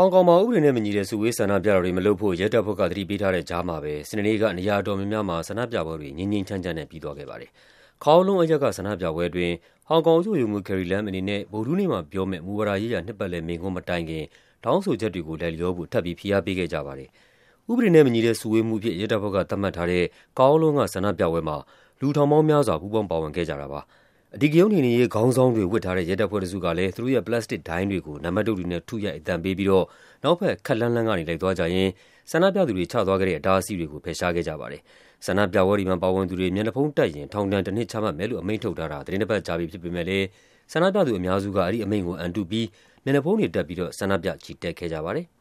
ဟောင်ကောင်မှာ ဥပဒေနဲ့မညီတဲ့ စုဝေးဆန္ဒပြတာတွေ မလုပ်ဖို့ ရဲတပ်ဖွဲ့က သတိပေးထားတဲ့ကြားမှာပဲ စနေနေ့က နေရာအတော်များများမှာ ဆန္ဒပြပွဲတွေ ငြိမ်းငြိမ်းချမ်းချမ်းနဲ့ ပြီးသွားခဲ့ပါတယ်။ Kowloon အရပ်က ဆန္ဒပြပွဲအတွင်း ဟောင်ကောင်အုပ်ချုပ်ရေးမှူး Carrie Lam အနေနဲ့ ဗုဒ္ဓဟူးနေ့မှာပြောမယ့် မူဝါဒရေးရာ နှစ်ပတ်လည်မိန့်ခွန်းမတိုင်ခင် တောင်းဆိုချက်တွေကို လိုက်လျောဖို့ ထပ်ပြီး ဖိအားပေးခဲ့ကြပါတယ်။ဥပဒေနဲ့မညီတဲ့ စုဝေးမှုအဖြစ် ရဲတပ်ဖွဲ့က သတ်မှတ်ထားတဲ့ Kowloon က ဆန္ဒပြပွဲမှာ လူထောင်ပေါင်းများစွာ ပူးပေါင်းပါဝင်ခဲ့ကြတာပါ။ အဓိကရုဏ်းနှိမ်နင်းရေး ခေါင်းဆောင်းတွေဝတ်ထားတဲ့ ရဲတပ်ဖွဲ့တစုကလည်း သူတို့ရဲ့ ပလတ်စတစ်ဒိုင်းတွေကို နံပါတ်တုတ်တွေနဲ့ ထုရိုက် အသံပေးပြီးတော့ နောက်ဘက် ခပ်လှမ်းလှမ်းကနေ လိုက်သွားကြရင်း ဆန္ဒပြသူတွေ ချသွားခဲ့တဲ့ အတားအဆီးတွေကို ဖယ်ရှားခဲ့ကြပါတယ်။ဆန္ဒပြပွဲတွေမှာ ပါဝင်သူတွေ မျက်နှာဖုံးတပ်ရင် ထောင်ဒဏ်တနှစ်ချမှတ်မယ်လို့ အမိန့်ထုတ်ထားတာ သီတင်းတပတ်ကြာပြီ ဖြစ်ပေမယ့်လည်း ဆန္ဒပြသူအများစုက အဲဒီအမိန့်ကိုအန်တုပြီး မျက်နှာဖုံးတွေတပ်ပြီးတော့ ဆန္ဒပြ ချီတက်ခဲ့ကြပါတယ်။